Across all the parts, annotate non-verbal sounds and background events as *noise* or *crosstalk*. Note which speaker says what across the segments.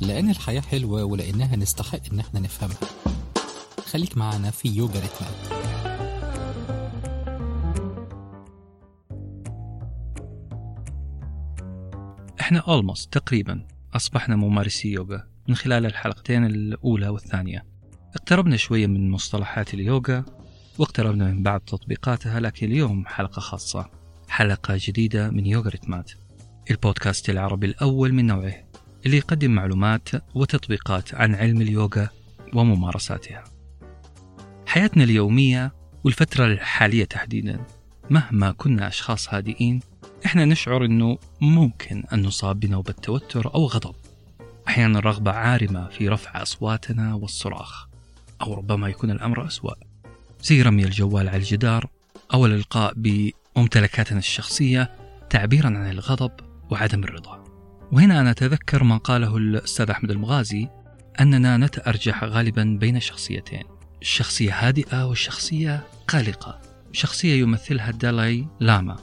Speaker 1: لأن الحياة حلوة ولأنها نستحق إن إحنا نفهمها. خليك معنا في يوجا ريتمات
Speaker 2: إحنا almost تقريبا أصبحنا ممارسي يوغا من خلال الحلقتين الأولى والثانية. اقتربنا شوية من مصطلحات اليوغا واقتربنا من بعض تطبيقاتها لكن اليوم حلقة خاصة حلقة جديدة من يوغا ريتمات. البودكاست العربي الأول من نوعه اللي يقدم معلومات وتطبيقات عن علم اليوغا وممارساتها. حياتنا اليومية والفترة الحالية تحديدا مهما كنا أشخاص هادئين إحنا نشعر إنه ممكن أن نصاب بنوبة توتر أو غضب. أحيانا رغبة عارمة في رفع أصواتنا والصراخ أو ربما يكون الأمر أسوأ. زي رمي الجوال على الجدار أو الإلقاء بممتلكاتنا الشخصية تعبيرا عن الغضب وعدم الرضا. وهنا أنا اتذكر ما قاله الأستاذ أحمد المغازي أننا نتأرجح غالبا بين شخصيتين الشخصية هادئة والشخصية قلقة. شخصية يمثلها الدالاي لاما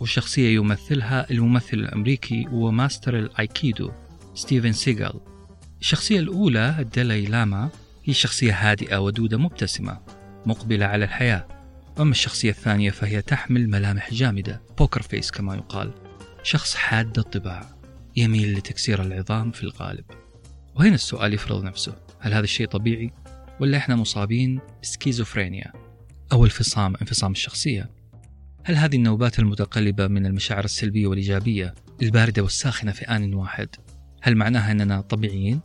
Speaker 2: وشخصية يمثلها الممثل الأمريكي وماستر الأيكيدو ستيفن سيغال. الشخصية الأولى الدالاي لاما هي شخصية هادئة ودودة مبتسمة مقبلة على الحياة. أما الشخصية الثانية فهي تحمل ملامح جامدة poker face كما يقال شخص حاد الطباع. يميل لتكسير العظام في الغالب وهنا السؤال يفرض نفسه هل هذا الشيء طبيعي ولا إحنا مصابين بسكيزوفرينيا أو انفصام انفصام الشخصية هل هذه النوبات المتقلبة من المشاعر السلبية والإيجابية الباردة والساخنة في آن واحد هل معناها أننا طبيعيين؟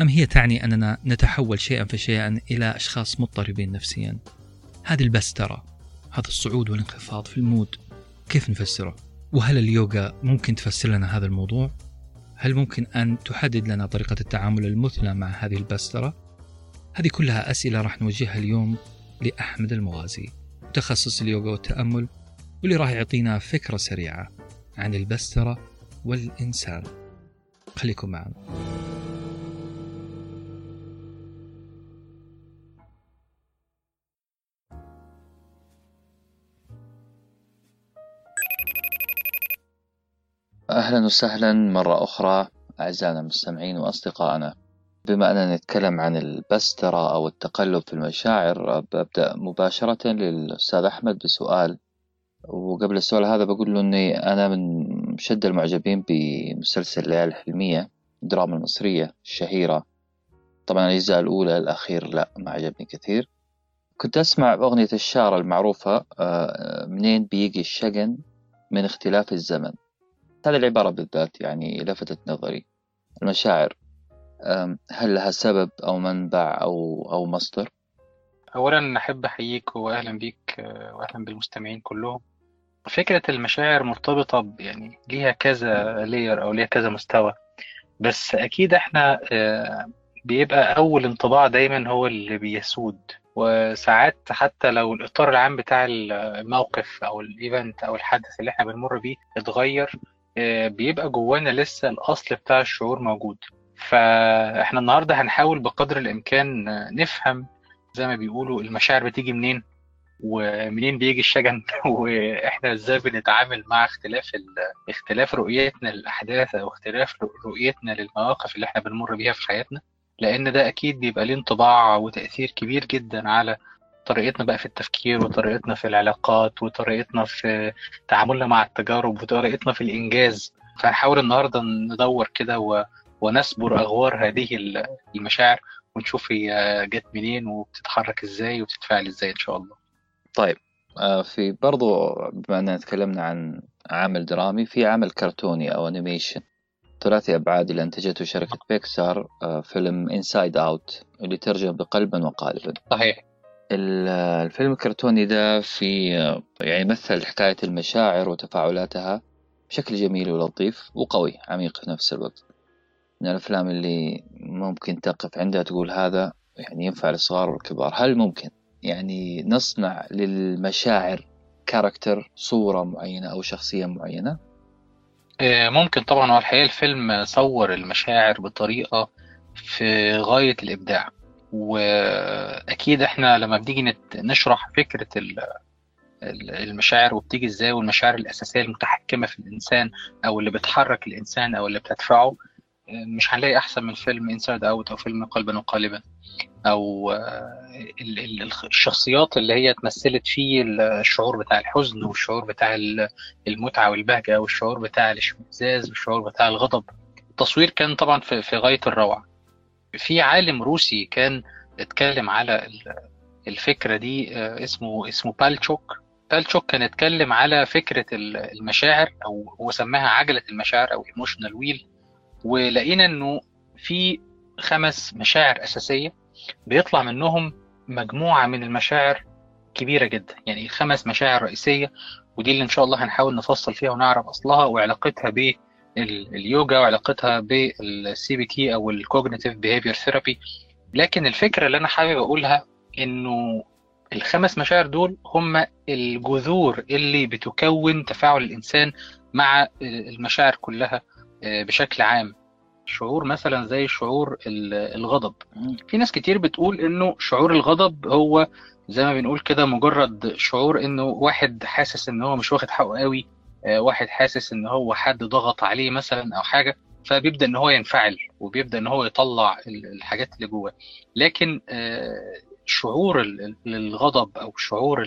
Speaker 2: أم هي تعني أننا نتحول شيئا فشيئا إلى أشخاص مضطربين نفسيا؟ هذه البسترة هذا الصعود والانخفاض في المود كيف نفسره؟ وهل اليوغا ممكن تفسر لنا هذا الموضوع؟ هل ممكن أن تحدد لنا طريقة التعامل المثلى مع هذه البسترة؟ هذه كلها أسئلة راح نوجهها اليوم لأحمد المغازي متخصص اليوغا والتأمل واللي راح يعطينا فكرة سريعة عن البسترة والإنسان خليكم معنا
Speaker 3: أهلا وسهلا مرة أخرى أعزائنا المستمعين وأصدقائنا. بما أننا نتكلم عن البسترة أو التقلب في المشاعر ببدأ مباشرة للأستاذ أحمد بسؤال. وقبل السؤال هذا بقول له إني أنا من مشد المعجبين بمسلسل ليالي الحلمية الدراما المصرية الشهيرة. طبعا الأجزاء الأولى الأخير لا ما عجبني كثير. كنت أسمع أغنية الشارة المعروفة آه، منين بيجي الشجن؟ من اختلاف الزمن. هذه العبارة بالذات يعني لفتت نظري. المشاعر هل لها سبب أو منبع أو أو مصدر؟
Speaker 4: أولا أحب أحييك وأهلا بيك وأهلا بالمستمعين كلهم. فكرة المشاعر مرتبطة يعني ليها كذا layer أو ليها كذا مستوى. بس أكيد إحنا آه، بيبقى أول انطباع دايما هو اللي بيسود. وساعات حتى لو الإطار العام بتاع الموقف أو ال event أو الحدث اللي إحنا بنمر بيه اتغير بيبقى جوانا لسه الأصل بتاع الشعور موجود. فإحنا النهاردة هنحاول بقدر الإمكان نفهم زي ما بيقولوا المشاعر بتيجي منين ومنين بيجي الشجن *laughs* وإحنا إزاي بنتعامل مع اختلاف اختلاف رؤيتنا للأحداث أو اختلاف رؤيتنا للمواقف اللي إحنا بنمر بيها في حياتنا. لأن ده أكيد بيبقى ليه انطباع وتأثير كبير جدا على طريقتنا بقى في التفكير وطريقتنا في العلاقات وطريقتنا في تعاملنا مع التجارب وطريقتنا في الإنجاز. فهنحاول النهارده ندور كده و... ونسبر أغوار هذه المشاعر ونشوف هي جت منين وبتتحرك إزاي وبتتفاعل إزاي إن شاء الله.
Speaker 3: طيب آه، في برضو بما أننا تكلمنا عن عمل درامي في عمل كرتوني أو animation ثلاثي أبعاد اللي أنتجته شركة بيكسار آه، فيلم Inside Out اللي ترجم بقلبا وقالبا
Speaker 4: صحيح.
Speaker 3: الفيلم الكرتوني ده في يعني يمثل حكاية المشاعر وتفاعلاتها بشكل جميل ولطيف وقوي عميق في نفس الوقت. من الأفلام اللي ممكن تقف عندها تقول هذا يعني ينفع للصغار والكبار. هل ممكن؟ يعني نصنع للمشاعر كاركتر صورة معينة أو شخصية معينة؟
Speaker 4: آه، ممكن طبعا. هو الحقيقة الفيلم صور المشاعر بطريقة في غاية الإبداع. وأكيد إحنا لما بنيجي نشرح فكرة المشاعر وبتيجي إزاي والمشاعر الأساسية المتحكمة في الإنسان أو اللي بتحرك الإنسان أو اللي بتدفعه مش هنلاقي أحسن من فيلم Inside Out أو فيلم قلبا وقالبا أو الشخصيات اللي هي تمثلت فيه الشعور بتاع الحزن والشعور بتاع المتعة والبهجة والشعور بتاع الإشمئزاز والشعور بتاع الغضب. التصوير كان طبعا في غاية الروعة. في عالم روسي كان اتكلم على الفكرة دي اسمه اسمه بلوتشيك. بلوتشيك كان اتكلم على فكرة المشاعر أو هو سماها عجلة المشاعر أو emotional wheel ولقينا إنه في خمس مشاعر أساسية بيطلع منهم مجموعة من المشاعر كبيرة جدا. يعني خمس مشاعر رئيسية ودي اللي إن شاء الله هنحاول نفصل فيها ونعرف أصلها وعلاقتها باليوجا وعلاقتها بال CBT أو ال cognitive behavior therapy لكن الفكرة اللي أنا حابب أقولها إنه الخمس مشاعر دول هم الجذور اللي بتكون تفاعل الإنسان مع المشاعر كلها بشكل عام. شعور مثلا زي شعور الغضب. في ناس كتير بتقول إنه شعور الغضب هو زي ما بنقول كده مجرد شعور إنه واحد حاسس إن هو مش واخد حقه قوي واحد حاسس إن هو حد ضغط عليه مثلا أو حاجة فبيبدأ إن هو ينفعل وبيبدأ إن هو يطلع الحاجات اللي جواه. لكن شعور الغضب أو شعور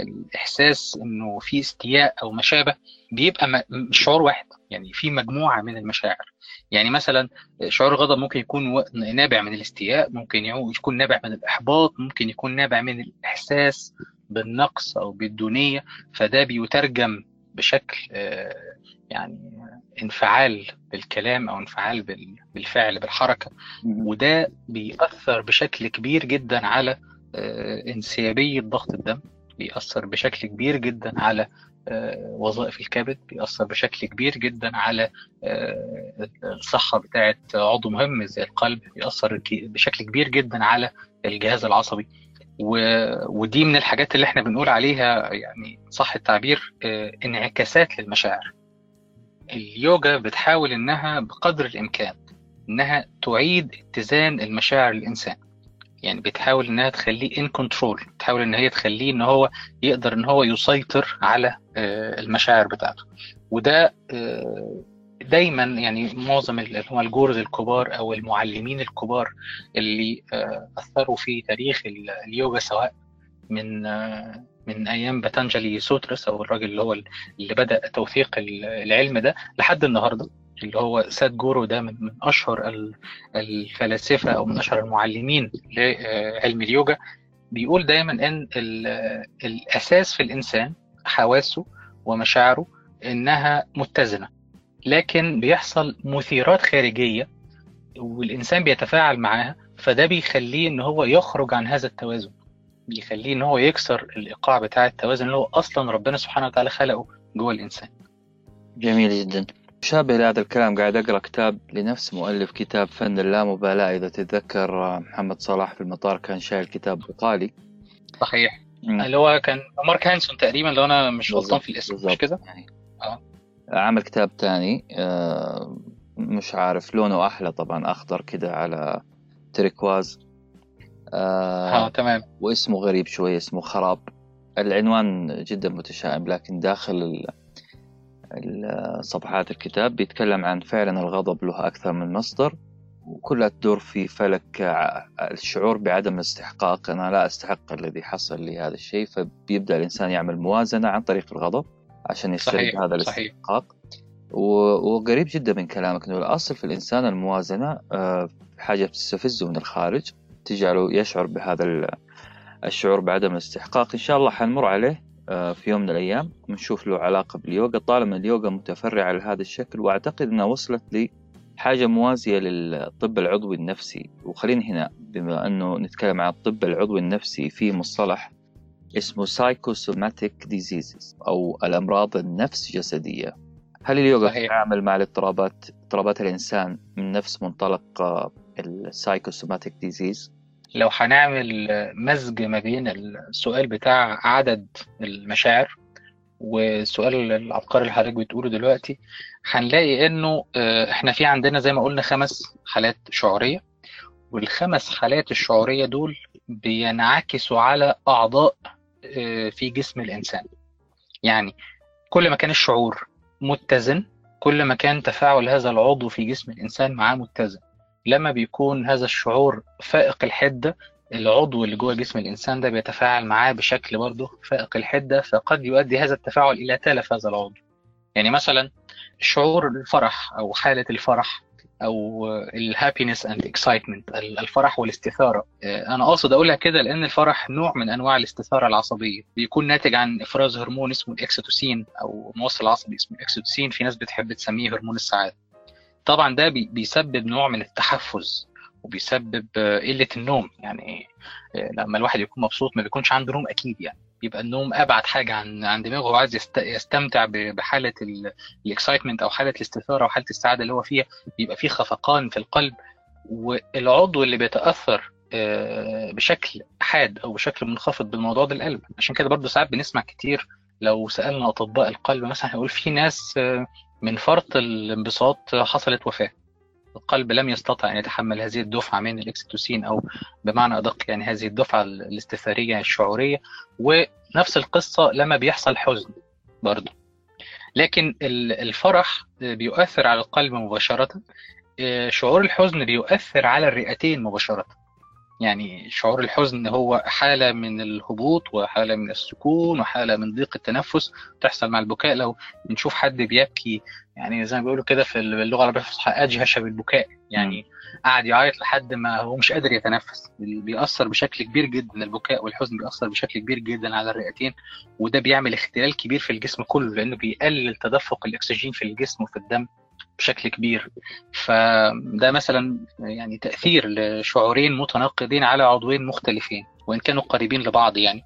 Speaker 4: الإحساس إنه في استياء أو ما شابه بيبقى شعور واحد يعني في مجموعة من المشاعر. يعني مثلا شعور الغضب ممكن يكون نابع من الاستياء ممكن يكون نابع من الإحباط ممكن يكون نابع من الإحساس بالنقص أو بالدونية فده بيترجم بشكل يعني انفعال بالكلام أو انفعال بالفعل بالحركة. وده بيأثر بشكل كبير جدا على انسيابية ضغط الدم بيأثر بشكل كبير جدا على وظائف الكبد بيأثر بشكل كبير جدا على الصحة بتاعة عضو مهم زي القلب بيأثر بشكل كبير جدا على الجهاز العصبي. ودي من الحاجات اللي إحنا بنقول عليها يعني صح التعبير انعكاسات للمشاعر. اليوجا بتحاول إنها بقدر الإمكان إنها تعيد اتزان المشاعر الانسان يعني بتحاول إنها تخليه in control بتحاول إن هي تخليه إن هو يقدر إن هو يسيطر على المشاعر بتاعته. وده دايما يعني معظم اللي هو الـ gurus الكبار أو المعلمين الكبار اللي أثروا في تاريخ اليوجا سواء من من أيام باتانجالي سوترس أو الراجل اللي هو اللي بدأ توثيق العلم ده لحد النهارده اللي هو سات جورو ده من أشهر الفلاسفة أو من أشهر المعلمين لعلم اليوجا. بيقول دايما إن الأساس في الإنسان حواسه ومشاعره إنها متزنة. لكن بيحصل مثيرات خارجية والإنسان بيتفاعل معاها فده بيخليه إن هو يخرج عن هذا التوازن. بيخليه إن هو يكسر الإيقاع بتاع التوازن اللي هو أصلا ربنا سبحانه وتعالى خلقه جوه الإنسان.
Speaker 3: جميل جدا. شابه لهذا الكلام قاعد أقرأ كتاب لنفس مؤلف كتاب فن اللامبالاة. إذا تتذكر محمد صلاح في المطار كان شايل كتاب ايطالي
Speaker 4: صحيح. اللي هو كان مارك هانسون تقريبا لو أنا مش غلطان في الاسم مش كده؟
Speaker 3: يعني. آه. عمل كتاب تاني آه مش عارف لونه أحلى طبعا أخضر كده على تريكواز.
Speaker 4: آه, آه تمام.
Speaker 3: واسمه غريب شوي اسمه خراب. العنوان جدا متشائم لكن داخل صفحات الكتاب بيتكلم عن فعلا الغضب له أكثر من مصدر وكلها تدور في فلك الشعور بعدم الاستحقاق أنا لا أستحق الذي حصل لي هذا الشيء فبيبدأ الإنسان يعمل موازنة عن طريق الغضب. عشان يسترد هذا الاستحقاق. وقريب جدا من كلامك أنه الأصل في الإنسان الموازنة حاجة بتستفزه من الخارج تجعله يشعر بهذا الشعور بعدم الاستحقاق. إن شاء الله حنمر عليه في يوم من الأيام ونشوف له علاقة باليوغا. طالما اليوغا متفرعة لهذا الشكل وأعتقد أنها وصلت لحاجة موازية للطب العضوي النفسي. وخلينا هنا بما أنه نتكلم عن الطب العضوي النفسي في مصطلح اسمه psychosomatic diseases أو الأمراض النفس جسدية هل اليوغا تعمل مع الاضطرابات اضطرابات الإنسان من نفس منطلق ال psychosomatic diseases؟
Speaker 4: لو هنعمل مزج ما بين السؤال بتاع عدد المشاعر والسؤال العبقري اللي حضرتك بتقوله دلوقتي هنلاقي إنه إحنا في عندنا زي ما قلنا خمس حالات شعورية والخمس حالات الشعورية دول بينعكسوا على أعضاء في جسم الإنسان. يعني كل ما كان الشعور متزن كل ما كان تفاعل هذا العضو في جسم الإنسان معاه متزن. لما بيكون هذا الشعور فائق الحدة العضو اللي جوه جسم الإنسان ده بيتفاعل معاه بشكل برضه فائق الحدة فقد يؤدي هذا التفاعل إلى تلف هذا العضو. يعني مثلا شعور الفرح أو حالة الفرح أو ال happiness and excitement الفرح والاستثارة. أنا اقصد أقولها كده لأن الفرح نوع من أنواع الاستثارة العصبية. بيكون ناتج عن إفراز هرمون اسمه الأكسيتوسين أو موصل عصبي اسمه الأكسيتوسين. في ناس بتحب تسميه هرمون السعادة. طبعا ده بيسبب نوع من التحفز وبيسبب قلة النوم. يعني لما الواحد يكون مبسوط ما بيكونش عنده نوم أكيد يعني. بيبقى النوم أبعد حاجة عن عن دماغه هو عايز يستمتع بحالة الاكسايتمنت أو حالة الاستثارة أو حالة السعادة اللي هو فيها بيبقى فيه خفقان في القلب. والعضو اللي بيتأثر بشكل حاد أو بشكل منخفض بالموضوع ده القلب. عشان كده برضه ساعات بنسمع كتير لو سألنا أطباء القلب مثلا هيقول في ناس من فرط الانبساط حصلت وفاة. القلب لم يستطع أن يتحمل هذه الدفعة من الأكسيتوسين أو بمعنى أدق يعني هذه الدفعة الاستثارية الشعورية. ونفس القصة لما بيحصل حزن برضه. لكن الفرح بيؤثر على القلب مباشرة. شعور الحزن بيؤثر على الرئتين مباشرة. يعني شعور الحزن هو حالة من الهبوط وحالة من السكون وحالة من ضيق التنفس تحصل مع البكاء. لو بنشوف حد بيبكي يعني زي ما بيقولوا كده في اللغة العربية الفصحى أجهش بالبكاء. يعني قاعد يعيط لحد ما هو مش قادر يتنفس. بيأثر بشكل كبير جدا البكاء والحزن بيأثر بشكل كبير جدا على الرئتين وده بيعمل اختلال كبير في الجسم كله لأنه بيقلل تدفق الأكسجين في الجسم وفي الدم. بشكل كبير. فده مثلا يعني تأثير لشعورين متناقضين على عضوين مختلفين وإن كانوا قريبين لبعض يعني.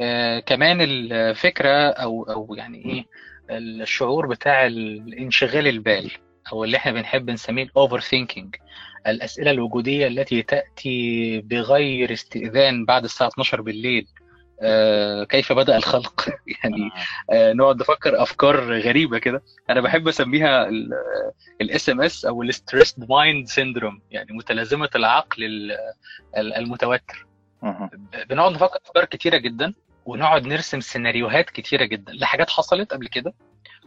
Speaker 4: آه كمان الفكرة أو أو يعني إيه الشعور بتاع الانشغال البال أو اللي إحنا بنحب نسميه ال overthinking الأسئلة الوجودية التي تأتي بغير استئذان بعد الساعة 12 بالليل كيف بدأ الخلق؟ *laughs* يعني آه. نقعد نفكر أفكار غريبة كده. أنا بحب أسميها ال SMS أو ال stressed mind syndrome يعني متلازمة العقل المتوتر. بنقعد نفكر أفكار كتيرة جدا ونقعد نرسم سيناريوهات كتيرة جدا. لحاجات حصلت قبل كده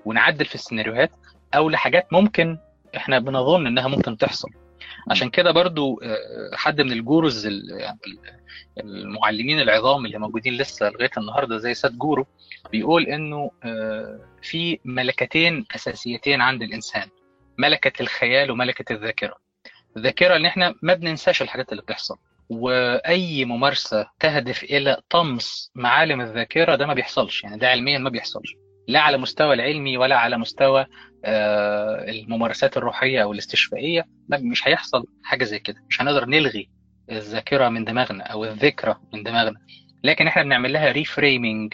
Speaker 4: ونعدل في السيناريوهات أو لحاجات ممكن إحنا بنظن إنها ممكن تحصل. عشان كده برضو حد من الجوروز المعلمين العظام اللي موجودين لسه لغاية النهارده زي ساد جورو بيقول إنه في ملكتين أساسيتين عند الإنسان ملكة الخيال وملكة الذاكرة. الذاكرة ان إحنا ما بننساش الحاجات اللي بتحصل. وأي ممارسة تهدف إلى طمس معالم الذاكرة ده ما بيحصلش يعني ده علميا ما بيحصلش لا على مستوى العلمي ولا على مستوى الممارسات الروحية أو الاستشفائية مش هيحصل حاجة زي كده. مش هنقدر نلغي الذاكرة من دماغنا أو الذكرى من دماغنا. لكن إحنا بنعمل لها reframing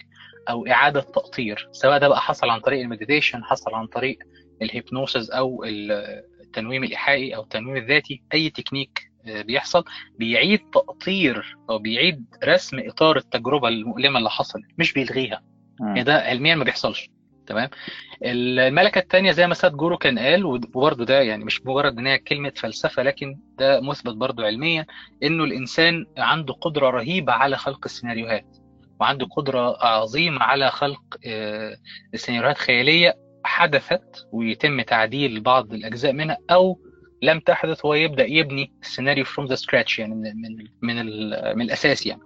Speaker 4: أو إعادة تاطير سواء ده بقى حصل عن طريق ال meditation حصل عن طريق ال hypnosis أو التنويم الايحائي أو التنويم الذاتي. أي تكنيك بيحصل بيعيد تأطير أو بيعيد رسم إطار التجربة المؤلمة اللي حصلت مش بيلغيها. يعني ده علميا ما بيحصلش. تمام؟ الملكة الثانية زي ما سادجورو كان قال وبرضه ده يعني مش مجرد إن هي كلمة فلسفة لكن ده مثبت برضه علميا إنه الإنسان عنده قدرة رهيبة على خلق السيناريوهات وعنده قدرة عظيمة على خلق سيناريوهات خيالية حدثت ويتم تعديل بعض الأجزاء منها أو لم تحدث هو يبدا يبني السيناريو from the scratch يعني من من, من الأساس يعني.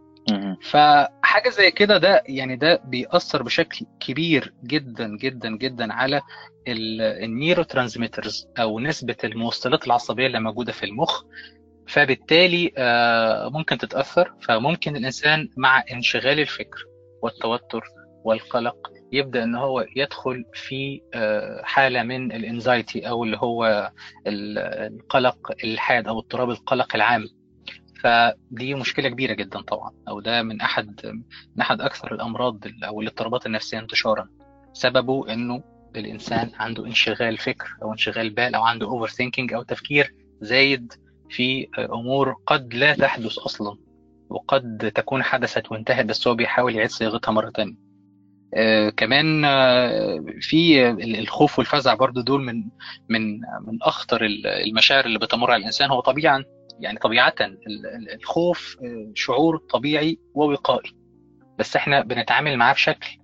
Speaker 4: فحاجة زي كده ده يعني ده بيأثر بشكل كبير جدا جدا جدا على ال neurotransmitters أو نسبة الموصلات العصبية اللي موجودة في المخ. فبالتالي ممكن تتأثر. فممكن الإنسان مع انشغال الفكر والتوتر والقلق يبدأ إن هو يدخل في حالة من ال anxiety أو اللي هو القلق الحاد أو اضطراب القلق العام. فدي مشكلة كبيرة جدا طبعا أو ده من أحد من أحد أكثر الأمراض أو الاضطرابات النفسية انتشارا. سببه إنه الإنسان عنده انشغال فكر أو انشغال بال أو عنده overthinking أو تفكير زايد في أمور قد لا تحدث أصلا وقد تكون حدثت وانتهت بس هو بيحاول يعيد صياغتها مرة ثانية آه كمان آه في الخوف والفزع برضو دول من من من أخطر المشاعر اللي بتمر على الإنسان. هو طبيعا يعني طبيعة الخوف شعور طبيعي ووقائي. بس إحنا بنتعامل معاه بشكل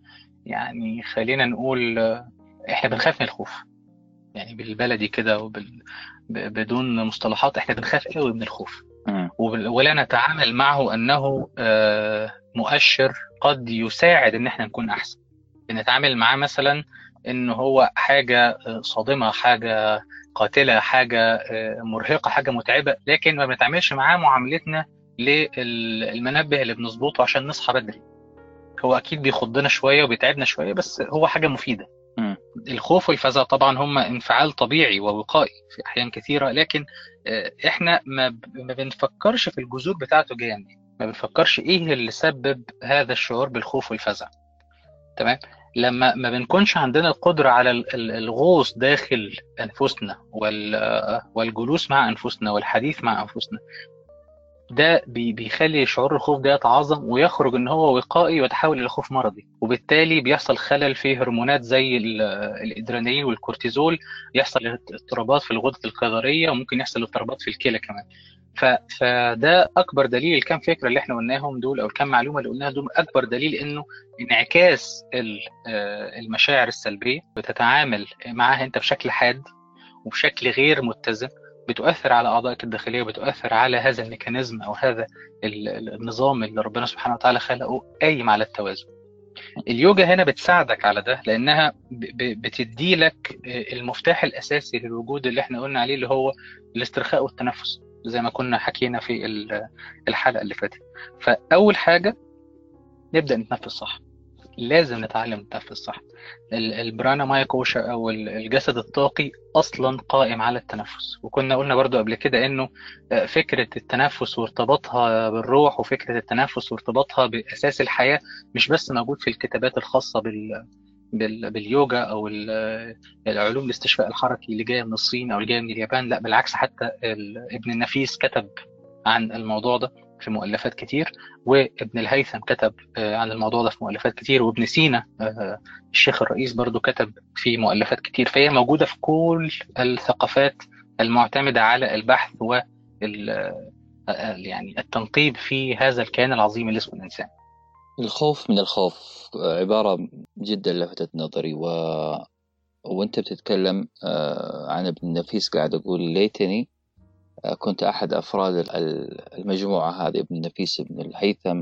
Speaker 4: يعني خلينا نقول إحنا بنخاف من الخوف. يعني بالبلدي كده وبال بدون مصطلحات إحنا بنخاف قوي من الخوف. ولا نتعامل معه أنه آه، مؤشر قد يساعد إن إحنا نكون أحسن. بنتعامل معاه مثلا إن هو حاجة آه، صادمة حاجة قاتلة حاجة آه، مرهقة حاجة متعبة لكن ما بنتعاملش معاه معاملتنا للمنبه اللي بنظبطه عشان نصحى بدري. هو أكيد بيخضنا شوية وبيتعبنا شوية بس هو حاجة
Speaker 3: مفيدة.
Speaker 4: الخوف والفزع طبعا هم انفعال طبيعي ووقائي في أحيان كثيرة لكن آه، إحنا ما ما بنفكرش في الجذور بتاعته جاية منين ما بنفكرش إيه اللي سبب هذا الشعور بالخوف والفزع. تمام؟ لما ما بنكونش عندنا القدرة على ال- ال- الغوص داخل آه، والجلوس مع أنفسنا والحديث مع أنفسنا ده بي- بيخلي شعور الخوف ده يتعاظم ويخرج ان هو وقائي ويتحول إلى خوف مرضي. وبالتالي بيحصل خلل في هرمونات زي ال- الإدرينالين والكورتيزول يحصل اضطرابات في الغدة الكظرية وممكن يحصل اضطرابات في الكلى كمان. فده أكبر دليل الكام فكرة اللي إحنا قلناهم دول أو الكام معلومة اللي قلناها دول. أكبر دليل إنه انعكاس ال- المشاعر السلبية بتتعامل معاها أنت بشكل حاد وبشكل غير متزن. بتؤثر على أعضائك الداخلية وبتؤثر على هذا الميكانيزم أو هذا ال- ال- النظام اللي ربنا سبحانه وتعالى خلقه قايم على التوازن. اليوجا هنا بتساعدك على ده لأنها بتدي لك المفتاح الأساسي للوجود اللي إحنا قلنا عليه اللي هو الاسترخاء والتنفس زي ما كنا حكينا في ال- الحلقة اللي فاتت. فأول حاجة نبدأ نتنفس صح. لازم نتعلم نتنفس صح ال- البرانا مايا كوشا أو ال- الجسد الطاقي أصلا قائم على التنفس. وكنا قلنا برضو قبل كده إنه آه، فكرة التنفس وارتباطها بالروح وفكرة التنفس وارتباطها بأساس الحياة مش بس موجود في الكتابات الخاصة بال بال- باليوجا أو ال- العلوم الاستشفاء الحركي اللي جاية من الصين أو اللي جاية من اليابان لا بالعكس حتى ابن النفيس كتب عن الموضوع ده. في مؤلفات كتير وابن الهيثم كتب آه، عن الموضوع ده في مؤلفات كتير وابن سينا آه، الشيخ الرئيس برضو كتب في مؤلفات كتير. فهي موجودة في كل الثقافات المعتمدة على البحث وال آه، يعني التنقيب في هذا الكيان العظيم اللي اسمه الإنسان.
Speaker 3: الخوف من الخوف عبارة جدا لفتت نظري و... وانت بتتكلم عن ابن النفيس قاعد أقول ليتني كنت أحد أفراد ال- المجموعة هذه ابن النفيس ابن الهيثم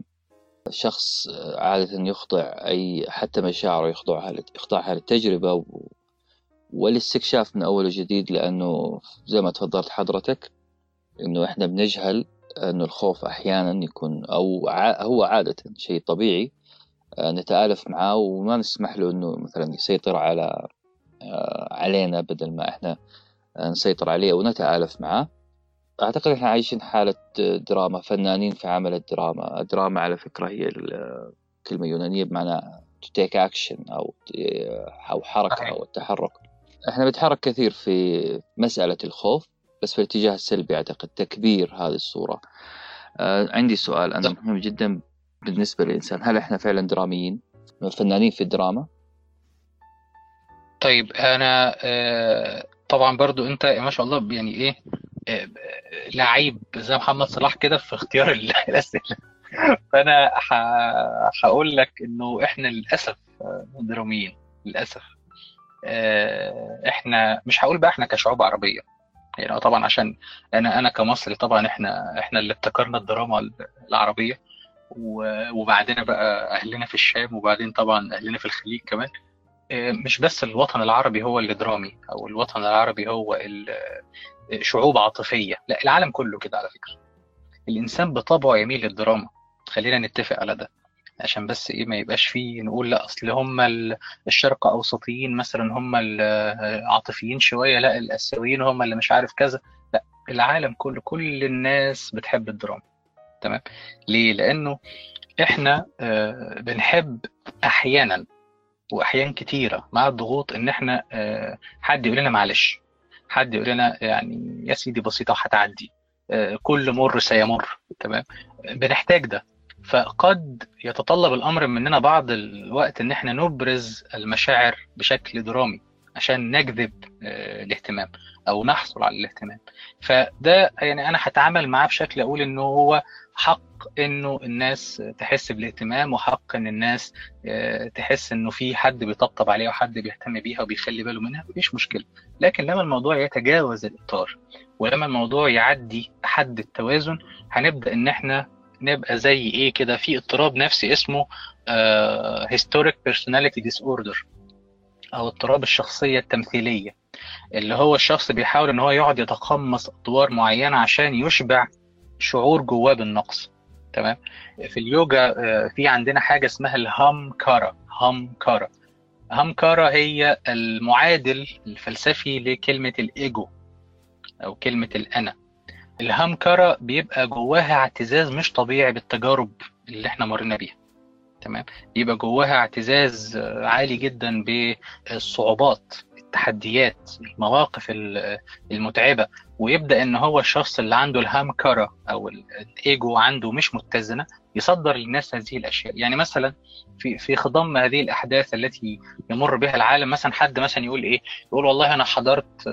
Speaker 3: شخص آه، عادة يخضع أي حتى مشاعره يخضعها يخضعها للتجربة. والاستكشاف من اول وجديد لأنه زي ما تفضلت حضرتك إنه إحنا بنجهل انه الخوف أحيانا يكون ع... هو عادة شيء طبيعي آه، نتآلف معاه وما نسمح له إنه مثلا يسيطر على آه، علينا بدل ما إحنا آه، نسيطر عليه ونتآلف معاه أعتقد إحنا عايشين حالة دراما فنانين في عمل الدراما. الدراما على فكرة هي ال- كلمة يونانية بمعنى to take action أو أو حركة
Speaker 4: صحيح.
Speaker 3: أو التحرك. إحنا بنتحرك كثير في مسألة الخوف بس في الاتجاه السلبي أعتقد تكبير هذه الصورة. آه، عندي سؤال
Speaker 4: أنا.
Speaker 3: مهم جدا بالنسبة للإنسان. هل إحنا فعلا دراميين؟ فنانين في الدراما؟
Speaker 4: طيب أنا آه، طبعا برضو أنت ما شاء الله يعني آه، لعيب زي محمد صلاح كده في اختيار ال- *laughs* الأسئلة. فأنا ح- هقول لك إنه إحنا للأسف آه، دراميين للأسف. آه، إحنا مش هقول بقى إحنا كشعوب عربية. يعني طبعا عشان أنا أنا كمصري طبعا إحنا إحنا اللي ابتكرنا الدراما العربية. و- وبعدين بقى أهلنا في الشام وبعدين طبعا أهلنا في الخليج كمان. آه، مش بس الوطن العربي هو اللي درامي أو الوطن العربي هو شعوب عاطفية. لا العالم كله كده على فكرة. الإنسان بطبعه يميل للدراما. خلينا نتفق على ده. عشان بس إيه ما يبقاش فيه نقول لا أصل هم ال- الشرق أوسطيين مثلا هم العاطفيين شوية لا الآسيويين هم اللي مش عارف كذا. لا العالم كله كل الناس بتحب الدراما. تمام؟ ليه؟ لأنه إحنا آه، بنحب أحيانا وأحيان كتيرة مع الضغوط إن إحنا آه، حد يقول لنا معلش. حد يقول لنا يعني يا سيدي بسيطة وهتعدي. آه، كل مر سيمر تمام؟ بنحتاج ده. فقد يتطلب الأمر مننا بعض الوقت إن إحنا نبرز المشاعر بشكل درامي عشان نجذب آه، الاهتمام أو نحصل على الاهتمام. فده يعني أنا هتعامل معاه بشكل أقول إنه هو حق إنه الناس تحس بالاهتمام وحق إن الناس آه، تحس إنه في حد بيطبطب عليها وحد بيهتم بيها وبيخلي باله منها مفيش مشكلة. لكن لما الموضوع يتجاوز الإطار ولما الموضوع يعدي حد التوازن هنبدأ إن إحنا نبقى زي إيه كده في اضطراب نفسي اسمه آه historic personality disorder أو اضطراب الشخصية التمثيلية اللي هو الشخص بيحاول إن هو يقعد يتقمص أدوار معينة عشان يشبع شعور جواه بالنقص تمام؟ في اليوجا آه، في عندنا حاجة اسمها الهام كارا هام كارا هام كارا هي المعادل الفلسفي لكلمة الإيجو أو كلمة الأنا. الهام كارا بيبقى جواها اعتزاز مش طبيعي بالتجارب اللي إحنا مرينا بيها تمام؟ بيبقى جواها اعتزاز آه، عالي جدا بالصعوبات. التحديات المواقف ال- المتعبة ويبدأ إن هو الشخص اللي عنده الهام كارا أو ال- الإيجو عنده مش متزنة يصدر للناس هذه الأشياء. يعني مثلا في في خضم هذه الأحداث التي يمر بها العالم مثلا حد مثلا يقول إيه؟ يقول والله أنا حضرت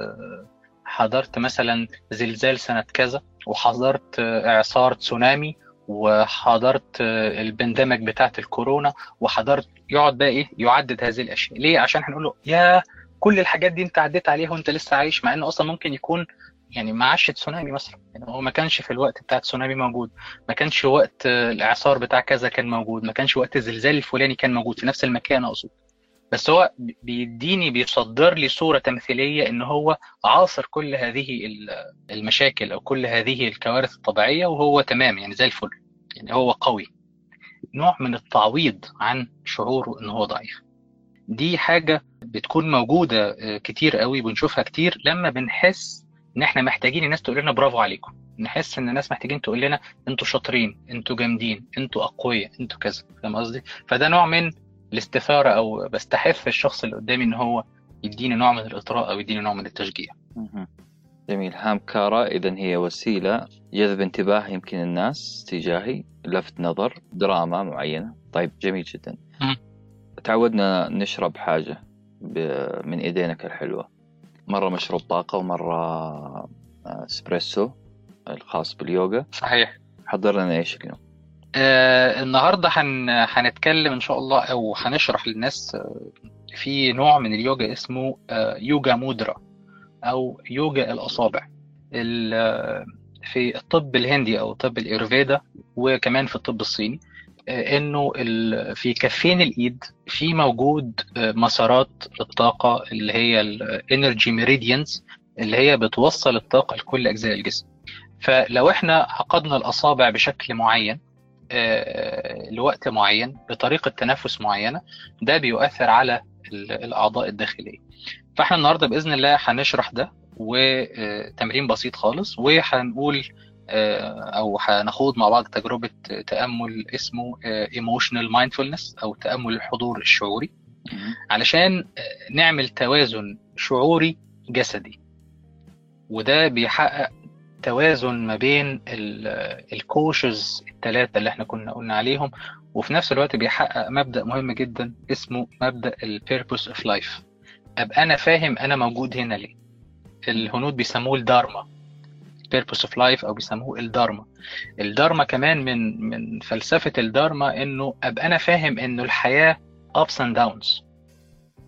Speaker 4: حضرت مثلا زلزال سنة كذا وحضرت إعصار تسونامي وحضرت البندمج بتاعت الكورونا وحضرت يقعد بقى إيه؟ يعدد هذه الأشياء. ليه؟ عشان هنقول له يا كل الحاجات دي انت عديت عليها وانت لسه عايش مع انه أصلا ممكن يكون يعني ما عاش تسونامي مثلا. يعني هو ما كانش في الوقت بتاع التسونامي موجود. ما كانش وقت الإعصار بتاع كذا كان موجود. ما كانش وقت الزلزال الفلاني كان موجود في نفس المكان أقصد. بس هو بيديني بيصدر لي صورة تمثيلية إن هو عاصر كل هذه ال- المشاكل أو كل هذه الكوارث الطبيعية وهو تمام يعني زي الفل. يعني هو قوي. نوع من التعويض عن شعوره إن هو ضعيف. دي حاجة بتكون موجودة آه، كتير قوي بنشوفها كتير لما بنحس إن إحنا محتاجين الناس تقول لنا برافو عليكم. نحس إن الناس محتاجين تقول لنا أنتوا شاطرين أنتوا جامدين أنتوا أقوياء أنتوا كذا. فاهم قصدي؟ فده نوع من الاستثارة أو بستحث الشخص اللي قدامي إن هو يديني نوع من الإطراء أو يديني نوع من التشجيع.
Speaker 3: جميل. هام كارا إذا هي وسيلة جذب انتباه يمكن الناس تجاهي لفت نظر دراما معينة. طيب جميل جدا. تعودنا نشرب حاجة. من إيدينك الحلوة مرة مشروب طاقة ومرة آه، اسبريسو الخاص باليوغا.
Speaker 4: صحيح.
Speaker 3: حضر لنا إيش اليوم؟
Speaker 4: آه النهارده هن... هنتكلم إن شاء الله أو هنشرح للناس آه، في نوع من اليوجا اسمه آه يوجا مودرا أو يوجا الأصابع. ال- آه، في الطب الهندي أو طب الايرفيدا وكمان في الطب الصيني. آه، إنه في كفين الإيد في موجود آه، مسارات الطاقة اللي هي ال energy meridians اللي هي بتوصل الطاقة لكل أجزاء الجسم. فلو إحنا عقدنا الأصابع بشكل معين آه، لوقت معين بطريقة تنفس معينة ده بيؤثر على ال- الأعضاء الداخلية. فإحنا النهارده بإذن الله هنشرح ده وتمرين بسيط خالص وهنقول آه، أو هنخوض مع بعض تجربة تأمل اسمه emotional mindfulness أو تأمل الحضور الشعوري. علشان آه، نعمل توازن شعوري جسدي. وده بيحقق توازن ما بين ال koshas الثلاثة اللي إحنا كنا قلنا عليهم وفي نفس الوقت بيحقق مبدأ مهم جدا اسمه مبدأ ال purpose of life أبقى أنا فاهم أنا موجود هنا ليه. الهنود بيسموه الدارما. Purpose of life أو بيسموه الدارما. الدارما كمان من من فلسفة الدارما إنه أبقى أنا فاهم إنه الحياة ups and downs.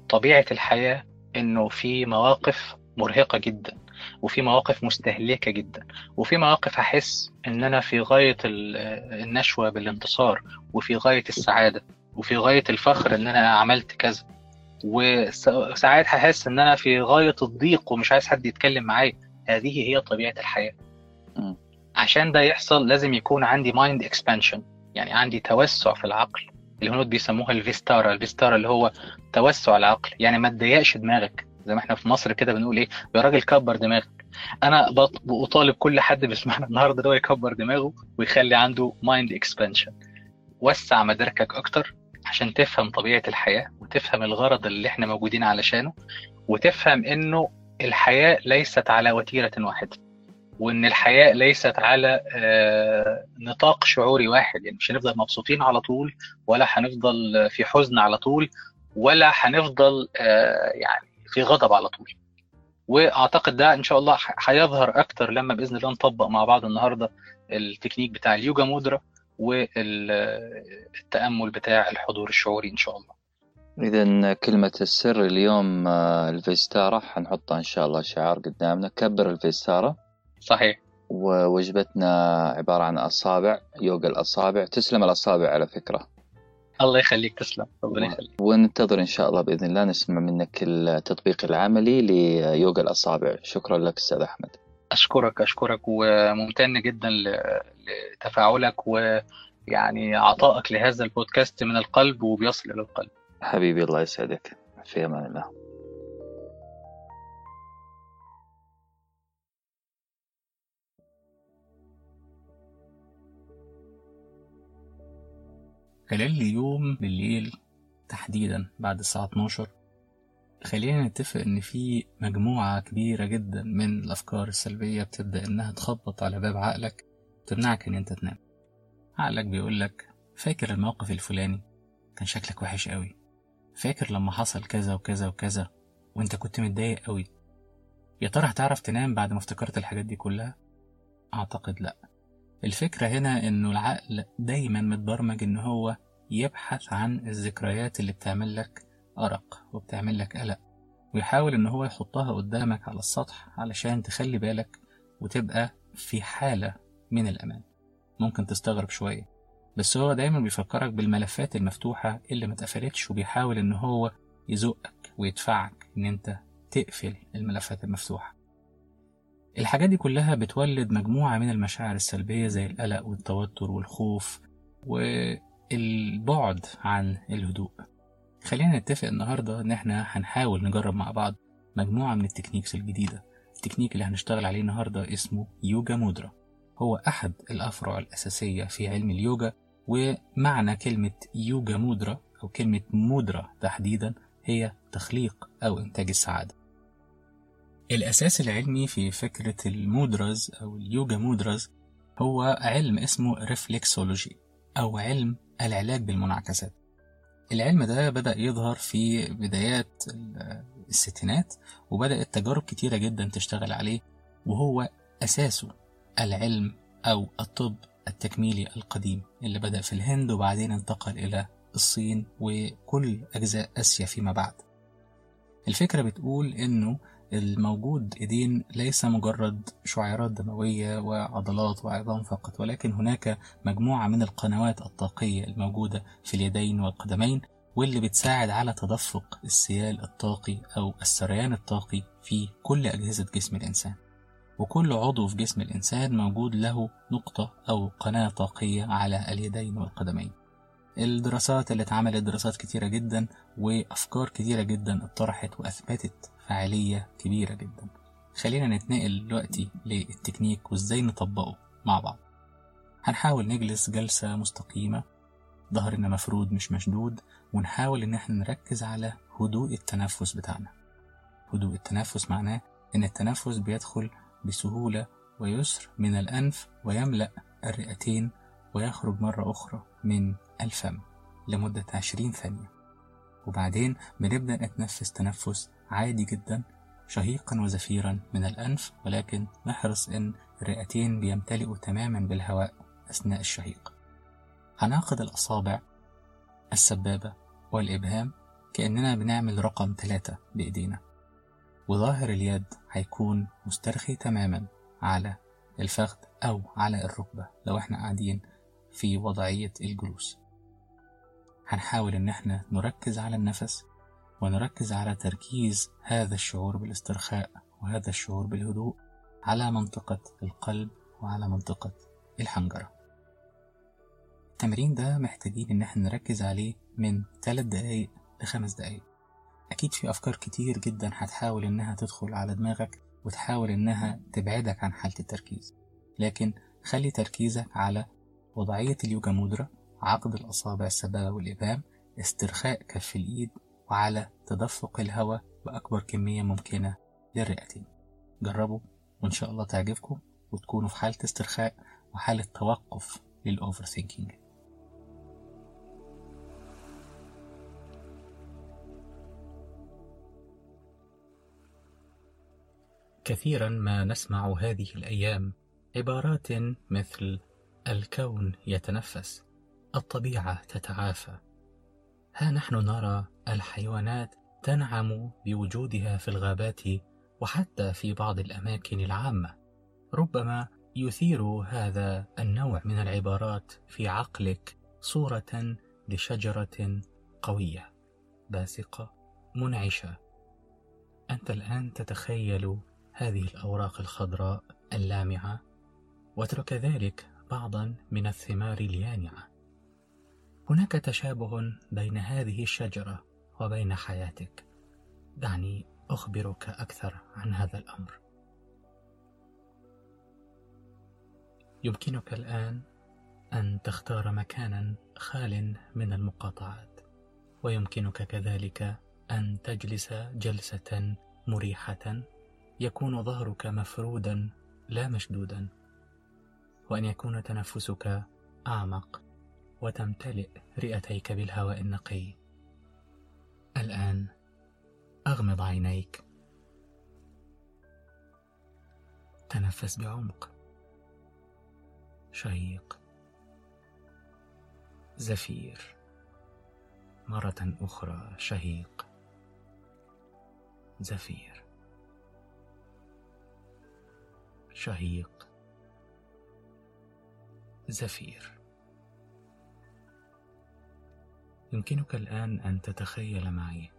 Speaker 4: طبيعة الحياة إنه في مواقف مرهقة جدا وفي مواقف مستهلكة جدا وفي مواقف هحس إن أنا في غاية ال- النشوة بالانتصار وفي غاية السعادة وفي غاية الفخر إن أنا عملت كذا. وساعات هحس إن أنا في غاية الضيق ومش عايز حد يتكلم معايا. هذه هي طبيعة الحياة.
Speaker 3: مم.
Speaker 4: عشان ده يحصل لازم يكون عندي mind expansion يعني عندي توسع في العقل الهنود بيسموها الفيستارا. الفيستارا اللي هو توسع العقل. يعني ما تضيقش دماغك. زي ما إحنا في مصر كده بنقول إيه؟ يا راجل كبر دماغك. أنا بط- بطالب كل حد بيسمعنا النهارده ده يكبر دماغه ويخلي عنده mind expansion وسع مداركك أكتر عشان تفهم طبيعة الحياة وتفهم الغرض اللي إحنا موجودين علشانه وتفهم إنه الحياة ليست على وتيرة واحدة وإن الحياة ليست على آه، نطاق شعوري واحد. يعني مش هنفضل مبسوطين على طول ولا هنفضل في حزن على طول ولا هنفضل آه، يعني في غضب على طول. وأعتقد ده إن شاء الله هيظهر أكتر لما بإذن الله نطبق مع بعض النهارده التكنيك بتاع اليوجا مودرا والتأمل بتاع الحضور الشعوري إن شاء الله.
Speaker 3: إذا كلمة السر اليوم آه، الفيستارا حنحطها إن شاء الله شعار قدامنا. كبر الفيستارا
Speaker 4: صحيح.
Speaker 3: ووجبتنا عبارة عن أصابع يوغا الأصابع. تسلم الأصابع على فكرة.
Speaker 4: الله يخليك تسلم. ربنا يخليك.
Speaker 3: وننتظر إن شاء الله بإذن الله نسمع منك التطبيق العملي ليوغا الأصابع. شكرا لك أستاذ أحمد.
Speaker 4: أشكرك أشكرك وممتن جدا لتفاعلك ويعني عطائك لهذا البودكاست من القلب وبيصل إلى القلب.
Speaker 3: حبيبي الله يسعدك. في أمان الله.
Speaker 1: خلال اليوم بالليل تحديدا بعد الساعة 12 خلينا نتفق إن في مجموعة كبيرة جدا من الأفكار السلبية بتبدأ إنها تخبط على باب عقلك تمنعك إن أنت تنام. عقلك بيقولك فاكر الموقف الفلاني؟ كان شكلك وحش قوي فاكر لما حصل كذا وكذا وكذا وانت كنت متضايق قوي؟ يا ترى هتعرف تنام بعد ما افتكرت الحاجات دي كلها؟ أعتقد لأ. الفكرة هنا إنه العقل دايما متبرمج إن هو يبحث عن الذكريات اللي بتعمل لك أرق وبتعمل لك قلق ويحاول إن هو يحطها قدامك على السطح علشان تخلي بالك وتبقى في حالة من الأمان. ممكن تستغرب شوية. بس هو دايما بيفكرك بالملفات المفتوحة اللي ما اتقفلتش وبيحاول إن هو يزقك ويدفعك إن أنت تقفل الملفات المفتوحة. الحاجات دي كلها بتولد مجموعة من المشاعر السلبية زي القلق والتوتر والخوف والبعد عن الهدوء. خلينا نتفق النهاردة إن إحنا هنحاول نجرب مع بعض مجموعة من ال techniques الجديدة. التكنيك اللي هنشتغل عليه النهاردة اسمه يوجا مودرا. هو أحد الأفرع الأساسية في علم اليوجا ومعنى كلمة يوجا مودرا أو كلمة مودرا تحديدا هي تخليق أو إنتاج السعادة. الأساس العلمي في فكرة ال mudras أو ال yoga mudras هو علم اسمه reflexology أو علم العلاج بالمنعكسات. العلم ده بدأ يظهر في بدايات الستينات وبدأت تجارب كتيرة جدا تشتغل عليه وهو أساسه العلم أو الطب التكميلي القديم اللي بدأ في الهند وبعدين انتقل إلى الصين وكل أجزاء آسيا فيما بعد. الفكرة بتقول إنه الموجود إيدين ليس مجرد شعيرات دموية وعضلات وعظام فقط ولكن هناك مجموعة من القنوات الطاقية الموجودة في اليدين والقدمين واللي بتساعد على تدفق السيال الطاقي أو السريان الطاقي في كل أجهزة جسم الإنسان. وكل عضو في جسم الإنسان موجود له نقطة أو قناة طاقية على اليدين والقدمين. الدراسات اللي اتعملت دراسات كتيرة جدا وأفكار كتيرة جدا اتطرحت وأثبتت فعالية كبيرة جدا. خلينا نتنقل دلوقتي للتكنيك وإزاي نطبقه مع بعض. هنحاول نجلس جلسة مستقيمة ظهرنا مفرود مش مشدود ونحاول إن إحنا نركز على هدوء التنفس بتاعنا. هدوء التنفس معناه إن التنفس بيدخل بسهولة ويسر من الأنف ويملأ الرئتين ويخرج مرة أخرى من الفم لمدة عشرين ثانية. وبعدين بنبدأ نتنفس تنفس عادي جدا شهيقا وزفيرا من الأنف ولكن نحرص إن الرئتين بيمتلئوا تماما بالهواء أثناء الشهيق. هنعقد الأصابع السبابة والإبهام كأننا بنعمل رقم ثلاثة بإيدينا. وظاهر اليد هيكون مسترخي تماما على الفخذ أو على الركبة لو إحنا قاعدين في وضعية الجلوس. هنحاول إن إحنا نركز على النفس ونركز على تركيز هذا الشعور بالاسترخاء وهذا الشعور بالهدوء على منطقة القلب وعلى منطقة الحنجرة. التمرين ده محتاجين إن إحنا نركز عليه من 3 دقايق لخمس دقايق. أكيد في أفكار كتير جدا هتحاول إنها تدخل على دماغك وتحاول إنها تبعدك عن حالة التركيز. لكن خلي تركيزك على وضعية اليوجا مودرا عقد الأصابع السبابة والإبهام استرخاء كف الإيد وعلى تدفق الهواء بأكبر كمية ممكنة للرئتين. جربوا وإن شاء الله تعجبكم وتكونوا في حالة استرخاء وحالة توقف للأوفر ثينكينج كثيرا ما نسمع هذه الأيام عبارات مثل الكون يتنفس الطبيعة تتعافى. ها نحن نرى الحيوانات تنعم بوجودها في الغابات وحتى في بعض الأماكن العامة. ربما يثير هذا النوع من العبارات في عقلك صورة لشجرة قوية باسقة منعشة. أنت الآن تتخيل هذه الأوراق الخضراء اللامعة واترك ذلك بعضا من الثمار اليانعة. هناك تشابه بين هذه الشجرة وبين حياتك. دعني أخبرك أكثر عن هذا الأمر. يمكنك الآن أن تختار مكانا خال من المقاطعات ويمكنك كذلك أن تجلس جلسة مريحة. يكون ظهرك مفرودا لا مشدودا وأن يكون تنفسك أعمق وتمتلئ رئتيك بالهواء النقي. الآن أغمض عينيك. تنفس بعمق. شهيق زفير. مرة أخرى شهيق. زفير. شهيق. زفير. يمكنك الآن أن تتخيل معي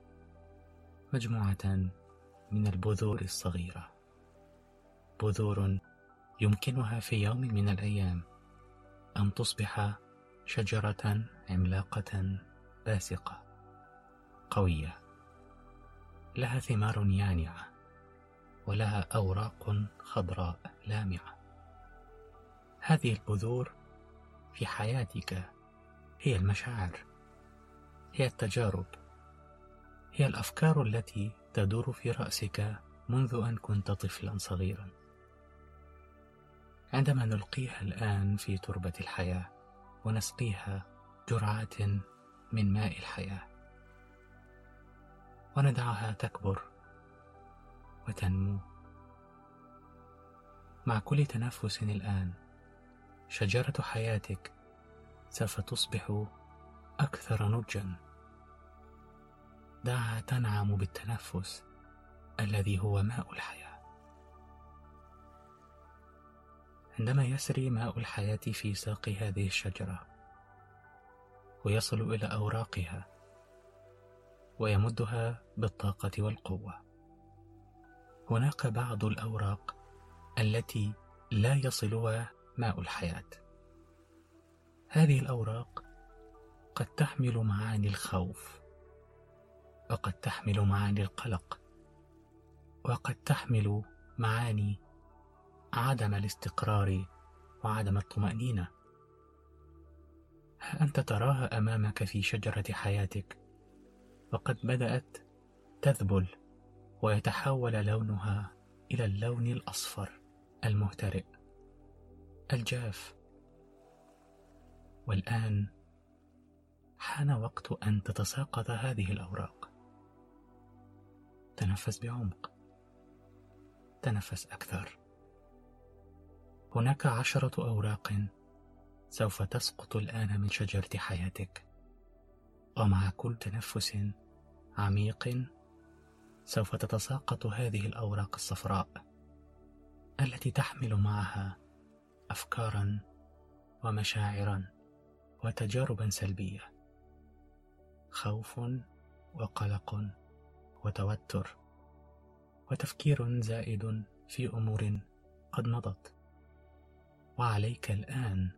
Speaker 1: مجموعة من البذور الصغيرة. بذور يمكنها في يوم من الأيام أن تصبح شجرة عملاقة باسقة قوية. لها ثمار يانعة. ولها أوراق خضراء لامعة. هذه البذور في حياتك هي المشاعر هي التجارب هي الأفكار التي تدور في رأسك منذ أن كنت طفلا صغيرا. عندما نلقيها الآن في تربة الحياة ونسقيها جرعات من ماء الحياة وندعها تكبر وتنمو. مع كل تنفس الآن شجرة حياتك سوف تصبح أكثر نضجا. دعها تنعم بالتنفس الذي هو ماء الحياة. عندما يسري ماء الحياة في ساق هذه الشجرة ويصل إلى أوراقها ويمدها بالطاقة والقوة. هناك بعض الأوراق التي لا يصلها ماء الحياة. هذه الأوراق قد تحمل معاني الخوف وقد تحمل معاني القلق وقد تحمل معاني عدم الاستقرار وعدم الطمأنينة. ها أنت تراها أمامك في شجرة حياتك وقد بدأت تذبل ويتحول لونها إلى اللون الأصفر المهترئ الجاف. والآن حان وقت أن تتساقط هذه الأوراق. تنفس بعمق. تنفس أكثر. هناك عشرة أوراق سوف تسقط الآن من شجرة حياتك. ومع كل تنفس عميق سوف تتساقط هذه الأوراق الصفراء التي تحمل معها افكارا ومشاعرا وتجاربا سلبية. خوف وقلق وتوتر وتفكير زائد في أمور قد مضت. وعليك الآن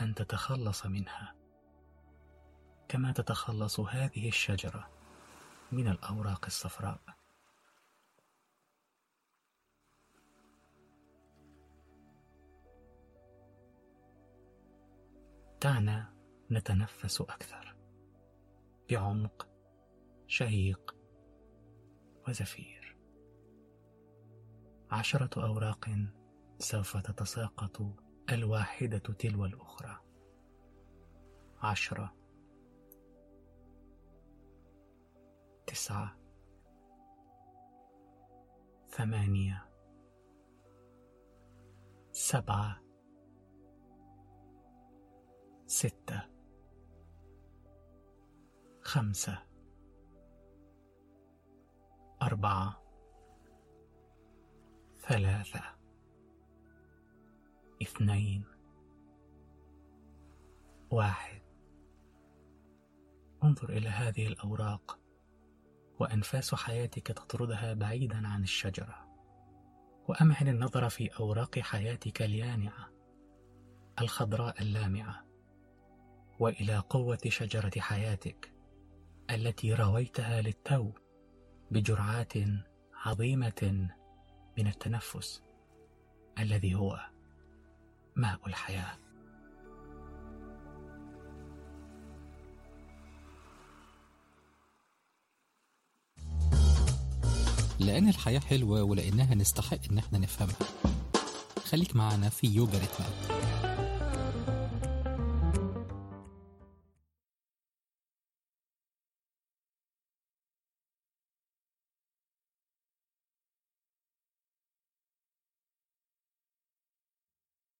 Speaker 1: أن تتخلص منها. كما تتخلص هذه الشجرة من الأوراق الصفراء. دعنا نتنفس أكثر بعمق شهيق وزفير. عشرة أوراق سوف تتساقط الواحدة تلو الأخرى. عشرة. تسعة. ثمانية. سبعة. ستة. خمسة. أربعة. ثلاثة. اثنين. واحد. انظر إلى هذه الأوراق وأنفاس حياتك تطردها بعيدا عن الشجرة. وأمعن النظر في أوراق حياتك اليانعة الخضراء اللامعة. وإلى قوة شجرة حياتك التي رويتها للتو بجرعات عظيمة من التنفس الذي هو ماء الحياة.
Speaker 5: لأن الحياة حلوة ولأنها نستحق إن إحنا نفهمها. خليك معنا في يوجا ريتمات